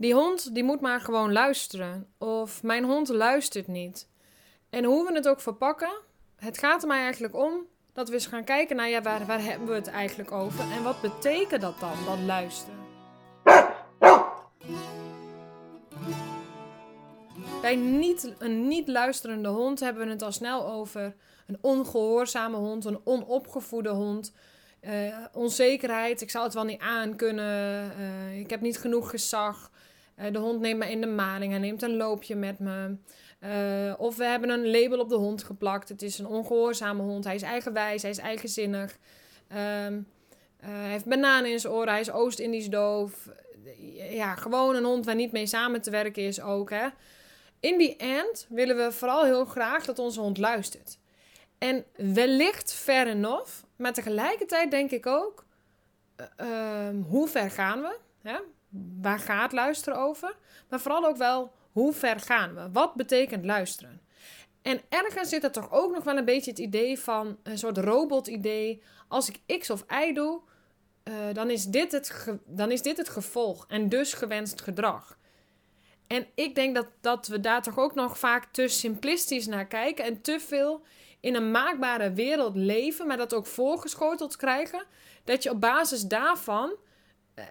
Die hond die moet maar gewoon luisteren. Of mijn hond luistert niet. En hoe we het ook verpakken, het gaat er mij eigenlijk om dat we eens gaan kijken naar ja, waar, waar hebben we het eigenlijk over en wat betekent dat dan, dat luisteren. Bij niet, een niet luisterende hond hebben we het al snel over een ongehoorzame hond, een onopgevoede hond. Uh, onzekerheid, ik zou het wel niet aan kunnen, uh, ik heb niet genoeg gezag. Uh, de hond neemt me in de maling, hij neemt een loopje met me. of we hebben een label op de hond geplakt. Het is een ongehoorzame hond, hij is eigenwijs, hij is eigenzinnig. Ehm, hij heeft bananen in zijn oren, hij is Oost-Indisch doof. Ja, gewoon een hond waar niet mee samen te werken is ook. Hè? In die end willen we vooral heel graag dat onze hond luistert. En wellicht fair enough, maar tegelijkertijd denk ik ook, uh, hoe ver gaan we? Hè? Waar gaat luisteren over? Maar vooral ook wel, hoe ver gaan we? Wat betekent luisteren? En ergens zit er toch ook nog wel een beetje het idee van een soort robot-idee. Als ik X of Y doe, uh, dan, is dit het dan is dit het gevolg en dus gewenst gedrag. En ik denk dat, dat we daar toch ook nog vaak te simplistisch naar kijken en te veel in een maakbare wereld leven, maar dat ook voorgeschoteld krijgen, dat je op basis daarvan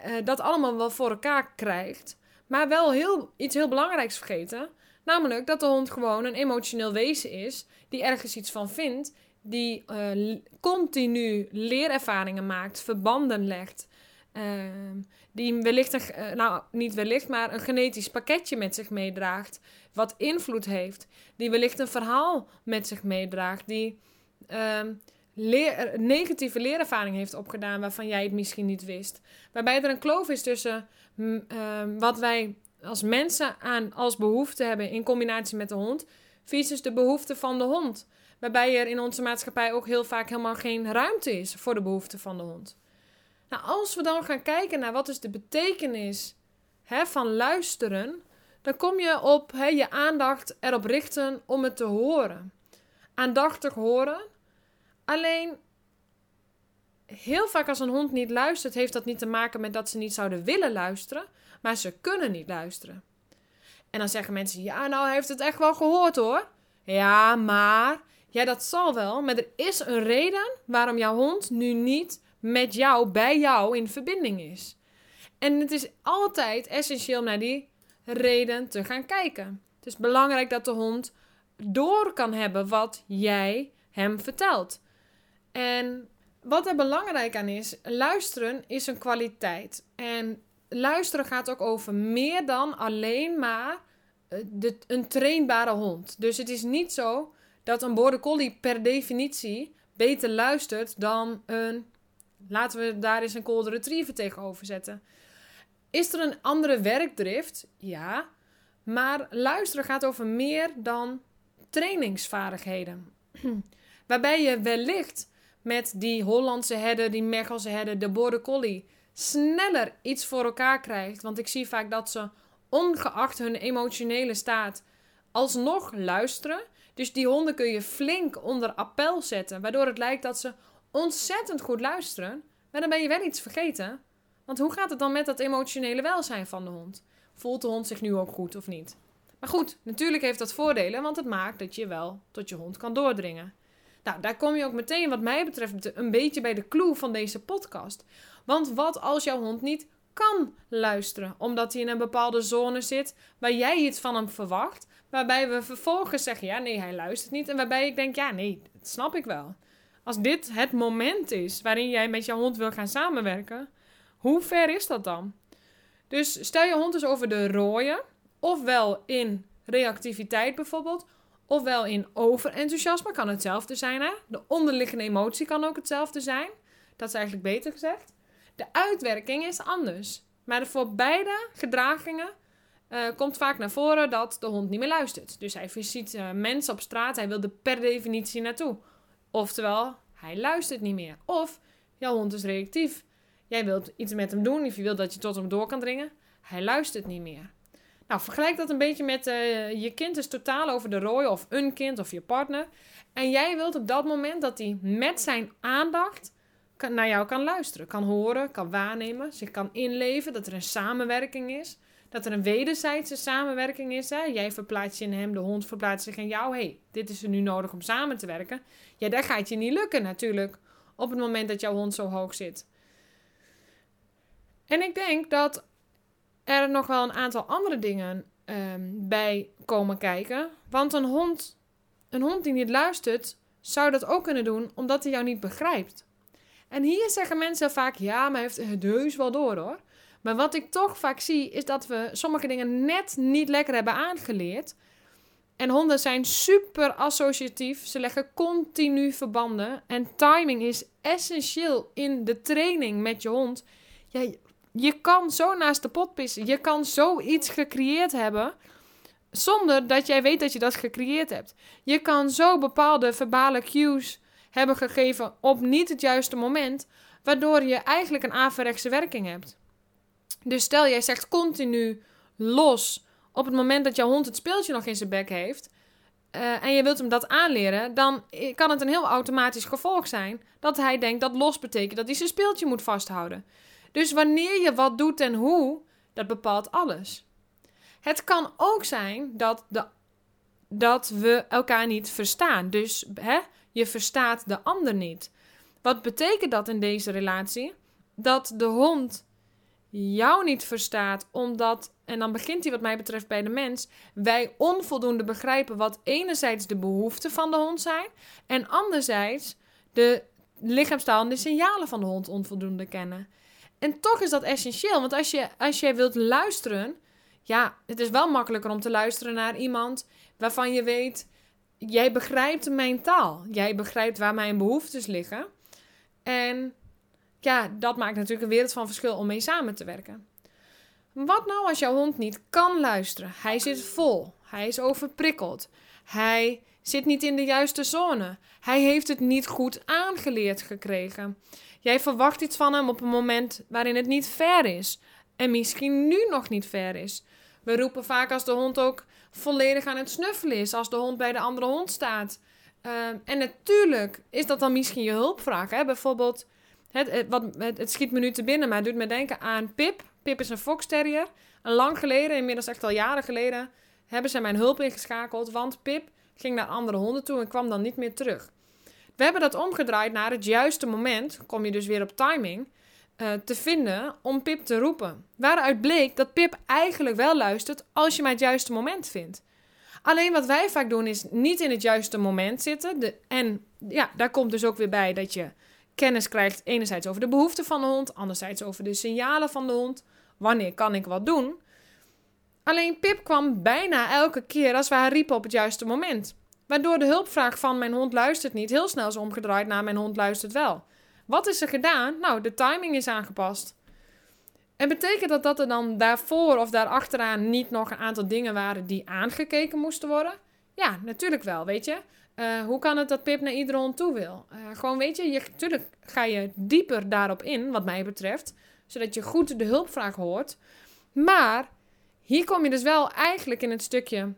uh, dat allemaal wel voor elkaar krijgt. Maar wel heel, iets heel belangrijks vergeten. Namelijk dat de hond gewoon een emotioneel wezen is. Die ergens iets van vindt. Die uh, continu leerervaringen maakt. Verbanden legt. Uh, die wellicht, een, nou niet wellicht, maar een genetisch pakketje met zich meedraagt. Wat invloed heeft. Die wellicht een verhaal met zich meedraagt. Die ehm, leer, negatieve leerervaring heeft opgedaan waarvan jij het misschien niet wist. Waarbij er een kloof is tussen mm, ehm, wat wij als mensen aan als behoefte hebben in combinatie met de hond, versus de behoefte van de hond. Waarbij er in onze maatschappij ook heel vaak helemaal geen ruimte is voor de behoefte van de hond. Nou, als we dan gaan kijken naar wat is de betekenis hè, van luisteren, dan kom je op hè, je aandacht erop richten om het te horen. Aandachtig horen. Alleen, heel vaak als een hond niet luistert, heeft dat niet te maken met dat ze niet zouden willen luisteren, maar ze kunnen niet luisteren. En dan zeggen mensen: Ja, nou, heeft het echt wel gehoord hoor. Ja, maar. Ja, dat zal wel. Maar er is een reden waarom jouw hond nu niet met jou, bij jou in verbinding is. En het is altijd essentieel naar die reden te gaan kijken. Het is belangrijk dat de hond door kan hebben wat jij hem vertelt. En wat er belangrijk aan is, luisteren is een kwaliteit. En luisteren gaat ook over meer dan alleen maar eh, de, een trainbare hond. Dus het is niet zo dat een border collie per definitie beter luistert dan een Laten we daar eens een golden retriever tegenover zetten. Is er een andere werkdrift? Ja. Maar luisteren gaat over meer dan trainingsvaardigheden. Waarbij je wellicht met die Hollandse herder, die Mechelse herder, de Border Collie sneller iets voor elkaar krijgt. Want ik zie vaak dat ze, ongeacht hun emotionele staat, alsnog luisteren. Dus die honden kun je flink onder appel zetten, waardoor het lijkt dat ze ontzettend goed luisteren, maar dan ben je wel iets vergeten. Want hoe gaat het dan met dat emotionele welzijn van de hond? Voelt de hond zich nu ook goed of niet? Maar goed, natuurlijk heeft dat voordelen, want het maakt dat je wel tot je hond kan doordringen. Nou, daar kom je ook meteen, wat mij betreft, een beetje bij de clue van deze podcast. Want wat als jouw hond niet kan luisteren, omdat hij in een bepaalde zone zit waar jij iets van hem verwacht, waarbij we vervolgens zeggen: ja, nee, hij luistert niet. En waarbij ik denk: ja, nee, dat snap ik wel. Als dit het moment is waarin jij met jouw hond wil gaan samenwerken, hoe ver is dat dan? Dus stel je hond eens over de rooien, ofwel in reactiviteit bijvoorbeeld, ofwel in overenthousiasme, kan hetzelfde zijn. Hè? De onderliggende emotie kan ook hetzelfde zijn. Dat is eigenlijk beter gezegd. De uitwerking is anders. Maar voor beide gedragingen uh, komt vaak naar voren dat de hond niet meer luistert. Dus hij ziet uh, mensen op straat, hij wil er per definitie naartoe. Oftewel, hij luistert niet meer. Of jouw hond is reactief. Jij wilt iets met hem doen of je wilt dat je tot hem door kan dringen. Hij luistert niet meer. Nou, vergelijk dat een beetje met uh, je kind is totaal over de rooi of een kind of je partner. En jij wilt op dat moment dat hij met zijn aandacht naar jou kan luisteren, kan horen, kan waarnemen, zich kan inleven, dat er een samenwerking is. dat er een wederzijdse samenwerking is. Hè? Jij verplaatst je in hem, de hond verplaatst zich in jou. hey, dit is er nu nodig om samen te werken. Ja, dat gaat je niet lukken natuurlijk op het moment dat jouw hond zo hoog zit. En ik denk dat er nog wel een aantal andere dingen um, bij komen kijken. Want een hond, een hond die niet luistert, zou dat ook kunnen doen omdat hij jou niet begrijpt. En hier zeggen mensen vaak: ja, maar heeft het heus wel door hoor. Maar wat ik toch vaak zie, is dat we sommige dingen net niet lekker hebben aangeleerd. En honden zijn super associatief. Ze leggen continu verbanden. En timing is essentieel in de training met je hond. Ja, je kan zo naast de pot pissen. Je kan zoiets gecreëerd hebben. Zonder dat jij weet dat je dat gecreëerd hebt. Je kan zo bepaalde verbale cues hebben gegeven op niet het juiste moment. Waardoor je eigenlijk een averechtse werking hebt. Dus stel jij zegt continu los op het moment dat jouw hond het speeltje nog in zijn bek heeft. Uh, en je wilt hem dat aanleren, dan kan het een heel automatisch gevolg zijn dat hij denkt dat los betekent dat hij zijn speeltje moet vasthouden. Dus wanneer je wat doet en hoe, dat bepaalt alles. Het kan ook zijn dat, de, dat we elkaar niet verstaan. Dus hè, je verstaat de ander niet. Wat betekent dat in deze relatie? Dat de hond jou niet verstaat, omdat, en dan begint hij wat mij betreft bij de mens, wij onvoldoende begrijpen wat enerzijds de behoeften van de hond zijn en anderzijds de lichaamstaal en de signalen van de hond onvoldoende kennen. En toch is dat essentieel, want als je, als je wilt luisteren, ja, het is wel makkelijker om te luisteren naar iemand waarvan je weet, jij begrijpt mijn taal, jij begrijpt waar mijn behoeftes liggen. En ja, dat maakt natuurlijk een wereld van verschil om mee samen te werken. Wat nou als jouw hond niet kan luisteren? Hij zit vol, hij is overprikkeld, hij zit niet in de juiste zone, hij heeft het niet goed aangeleerd gekregen. Jij verwacht iets van hem op een moment waarin het niet fair is. En misschien nu nog niet fair is. We roepen vaak als de hond ook volledig aan het snuffelen is. Als de hond bij de andere hond staat. Ehm, en natuurlijk is dat dan misschien je hulpvraag. Hè? Bijvoorbeeld, het, wat, het, schiet me nu te binnen, maar het doet me denken aan Pip. Pip is een fox terrier. En lang geleden, inmiddels echt al jaren geleden, hebben ze mijn hulp ingeschakeld. Want Pip ging naar andere honden toe en kwam dan niet meer terug. We hebben dat omgedraaid naar het juiste moment, kom je dus weer op timing, uh, te vinden om Pip te roepen. Waaruit bleek dat Pip eigenlijk wel luistert als je maar het juiste moment vindt. Alleen wat wij vaak doen is niet in het juiste moment zitten. De, en ja, daar komt dus ook weer bij dat je kennis krijgt enerzijds over de behoeften van de hond, anderzijds over de signalen van de hond. Wanneer kan ik wat doen? Alleen Pip kwam bijna elke keer als we haar riepen op het juiste moment. Waardoor de hulpvraag van mijn hond luistert niet heel snel is omgedraaid naar mijn hond luistert wel. Wat is er gedaan? Nou, de timing is aangepast. En betekent dat dat er dan daarvoor of daarachteraan niet nog een aantal dingen waren die aangekeken moesten worden? Ja, natuurlijk wel, weet je. Uh, hoe kan het dat Pip naar iedere hond toe wil? Uh, gewoon, weet je, je, natuurlijk ga je dieper daarop in, wat mij betreft, zodat je goed de hulpvraag hoort. Maar hier kom je dus wel eigenlijk in het stukje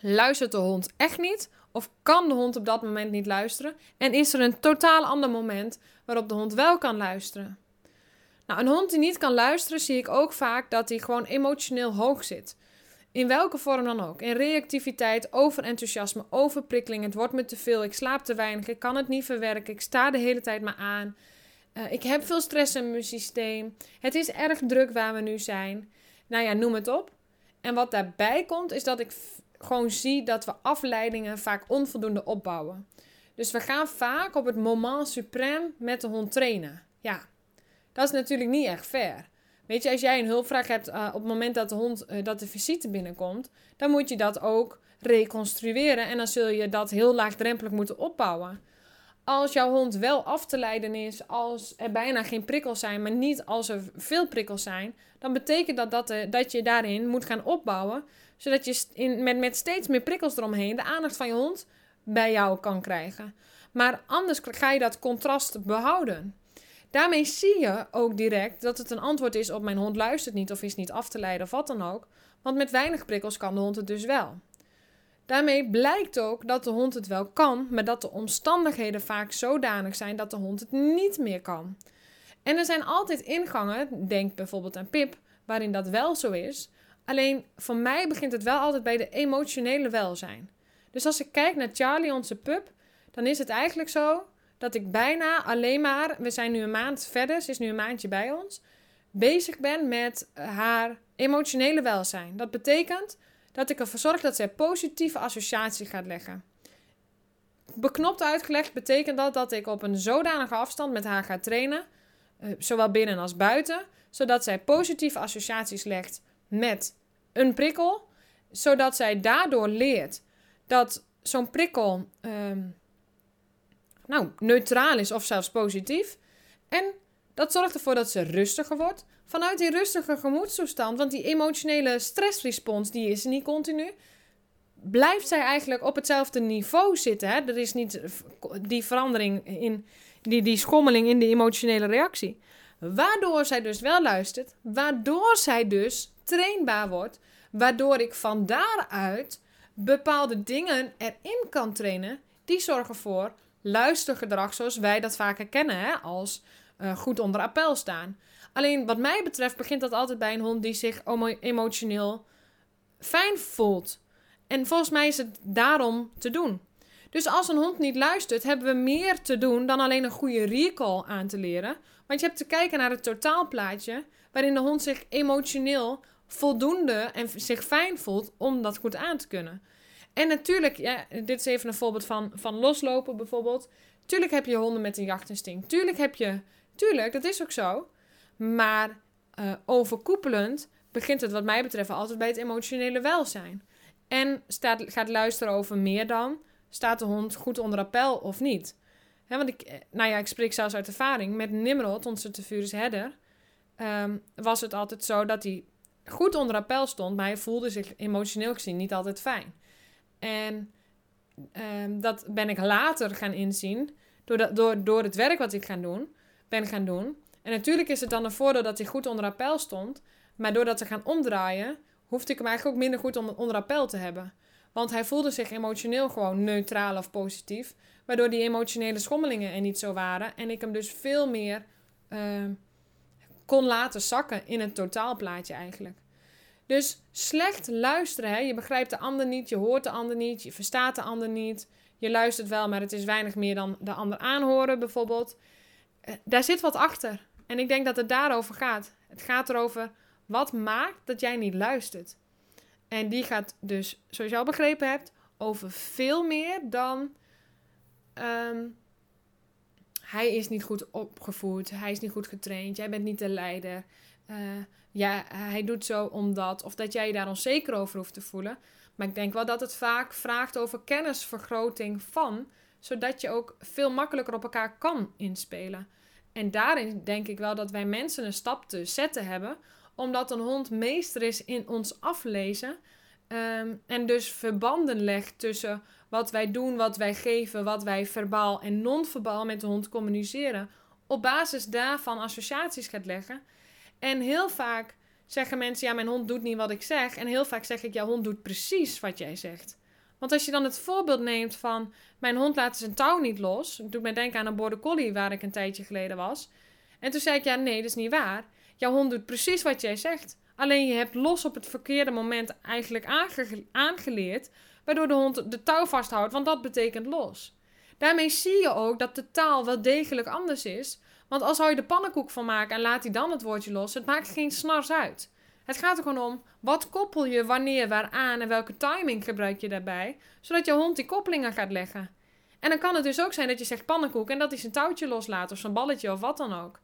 luistert de hond echt niet? Of kan de hond op dat moment niet luisteren? En is er een totaal ander moment waarop de hond wel kan luisteren? Nou, een hond die niet kan luisteren, zie ik ook vaak dat hij gewoon emotioneel hoog zit. In welke vorm dan ook. In reactiviteit, overenthousiasme, overprikkeling. Het wordt me te veel. Ik slaap te weinig. Ik kan het niet verwerken. Ik sta de hele tijd maar aan. Uh, ik heb veel stress in mijn systeem. Het is erg druk waar we nu zijn. Nou ja, noem het op. En wat daarbij komt, is dat ik gewoon zie dat we afleidingen vaak onvoldoende opbouwen. Dus we gaan vaak op het moment suprême met de hond trainen. Ja, dat is natuurlijk niet echt fair. Weet je, als jij een hulpvraag hebt uh, op het moment dat de hond, uh, dat de visite binnenkomt, dan moet je dat ook reconstrueren en dan zul je dat heel laagdrempelig moeten opbouwen. Als jouw hond wel af te leiden is, als er bijna geen prikkels zijn, maar niet als er veel prikkels zijn, dan betekent dat dat, uh, dat je daarin moet gaan opbouwen zodat je in, met, met steeds meer prikkels eromheen de aandacht van je hond bij jou kan krijgen. Maar anders ga je dat contrast behouden. Daarmee zie je ook direct dat het een antwoord is op mijn hond luistert niet of is niet af te leiden of wat dan ook. Want met weinig prikkels kan de hond het dus wel. Daarmee blijkt ook dat de hond het wel kan, maar dat de omstandigheden vaak zodanig zijn dat de hond het niet meer kan. En er zijn altijd ingangen, denk bijvoorbeeld aan Pip, waarin dat wel zo is, Alleen voor mij begint het wel altijd bij de emotionele welzijn. Dus als ik kijk naar Charlie, onze pup, dan is het eigenlijk zo dat ik bijna alleen maar, we zijn nu een maand verder, ze is nu een maandje bij ons, bezig ben met haar emotionele welzijn. Dat betekent dat ik ervoor zorg dat zij positieve associatie gaat leggen. Beknopt uitgelegd betekent dat dat ik op een zodanige afstand met haar ga trainen, eh, zowel binnen als buiten, zodat zij positieve associaties legt met een prikkel, zodat zij daardoor leert dat zo'n prikkel ehm, nou, neutraal is of zelfs positief. En dat zorgt ervoor dat ze rustiger wordt. Vanuit die rustige gemoedstoestand, want die emotionele stressrespons die is niet continu, blijft zij eigenlijk op hetzelfde niveau zitten. Hè? Er is niet die verandering in die, die schommeling in de emotionele reactie. Waardoor zij dus wel luistert, waardoor zij dus trainbaar wordt, waardoor ik van daaruit bepaalde dingen erin kan trainen die zorgen voor luistergedrag zoals wij dat vaker kennen hè, als uh, goed onder appel staan. Alleen wat mij betreft begint dat altijd bij een hond die zich emotioneel fijn voelt. En volgens mij is het daarom te doen. Dus als een hond niet luistert, hebben we meer te doen dan alleen een goede recall aan te leren. Want je hebt te kijken naar het totaalplaatje waarin de hond zich emotioneel voldoende en zich fijn voelt om dat goed aan te kunnen. En natuurlijk, ja, dit is even een voorbeeld van, van loslopen bijvoorbeeld. Tuurlijk heb je honden met een jachtinstinct. Tuurlijk heb je, tuurlijk, dat is ook zo. Maar uh, overkoepelend begint het wat mij betreft altijd bij het emotionele welzijn. En staat, gaat luisteren over meer dan, staat de hond goed onder appel of niet? want ik, eh, nou ja, ik spreek zelfs uit ervaring. Met Nimrod, onze Tevurus herder, um, was het altijd zo dat hij goed onder appel stond, maar hij voelde zich emotioneel gezien niet altijd fijn. En um, dat ben ik later gaan inzien, door, dat, door, door het werk wat ik gaan doen, ben gaan doen. En natuurlijk is het dan een voordeel dat hij goed onder appel stond, maar door dat te gaan omdraaien, hoefde ik hem eigenlijk ook minder goed onder, onder appel te hebben. Want hij voelde zich emotioneel gewoon neutraal of positief, waardoor die emotionele schommelingen er niet zo waren. En ik hem dus veel meer uh, kon laten zakken in het totaalplaatje eigenlijk. Dus slecht luisteren, hè? je begrijpt de ander niet, je hoort de ander niet, je verstaat de ander niet. Je luistert wel, maar het is weinig meer dan de ander aanhoren bijvoorbeeld. Eh, daar zit wat achter. En ik denk dat het daarover gaat. Het gaat erover wat maakt dat jij niet luistert. En die gaat dus, zoals je al begrepen hebt, over veel meer dan ehm, hij is niet goed opgevoed, hij is niet goed getraind, jij bent niet de leider. Uh, ja, hij doet zo omdat, of dat jij je daar onzeker over hoeft te voelen. Maar ik denk wel dat het vaak vraagt over kennisvergroting van, zodat je ook veel makkelijker op elkaar kan inspelen. En daarin denk ik wel dat wij mensen een stap te zetten hebben, omdat een hond meester is in ons aflezen. Um, en dus verbanden legt tussen wat wij doen, wat wij geven, wat wij verbaal en non-verbaal met de hond communiceren. Op basis daarvan associaties gaat leggen. En heel vaak zeggen mensen: Ja, mijn hond doet niet wat ik zeg. En heel vaak zeg ik: Jouw hond doet precies wat jij zegt. Want als je dan het voorbeeld neemt van: Mijn hond laat zijn touw niet los. Doet mij denken aan een border collie waar ik een tijdje geleden was. En toen zei ik: Ja, nee, dat is niet waar. Jouw hond doet precies wat jij zegt. Alleen je hebt los op het verkeerde moment eigenlijk aangeleerd, waardoor de hond de touw vasthoudt, want dat betekent los. Daarmee zie je ook dat de taal wel degelijk anders is, want als zou je de pannenkoek van maken en laat hij dan het woordje los, het maakt geen snars uit. Het gaat er gewoon om, wat koppel je wanneer, waaraan en welke timing gebruik je daarbij, zodat je hond die koppelingen gaat leggen. En dan kan het dus ook zijn dat je zegt pannenkoek en dat hij zijn touwtje loslaat of zijn balletje of wat dan ook.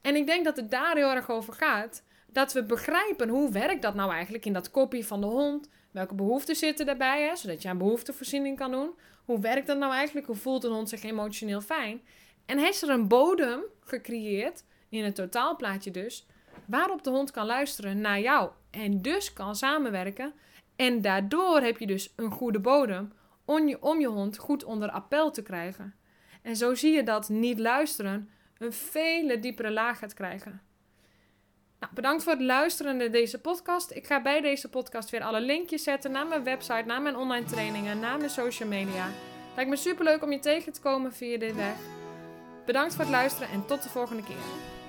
En ik denk dat het daar heel erg over gaat dat we begrijpen hoe werkt dat nou eigenlijk in dat kopie van de hond. Welke behoeften zitten daarbij, hè, zodat je aan behoeftevoorziening kan doen. Hoe werkt dat nou eigenlijk? Hoe voelt een hond zich emotioneel fijn? En is er een bodem gecreëerd, in het totaalplaatje dus, waarop de hond kan luisteren naar jou. En dus kan samenwerken. En daardoor heb je dus een goede bodem om je, om je hond goed onder appel te krijgen. En zo zie je dat niet luisteren een vele diepere laag gaat krijgen. Nou, bedankt voor het luisteren naar deze podcast. Ik ga bij deze podcast weer alle linkjes zetten naar mijn website, naar mijn online trainingen, naar mijn social media. Lijkt me superleuk om je tegen te komen via dit weg. Bedankt voor het luisteren en tot de volgende keer.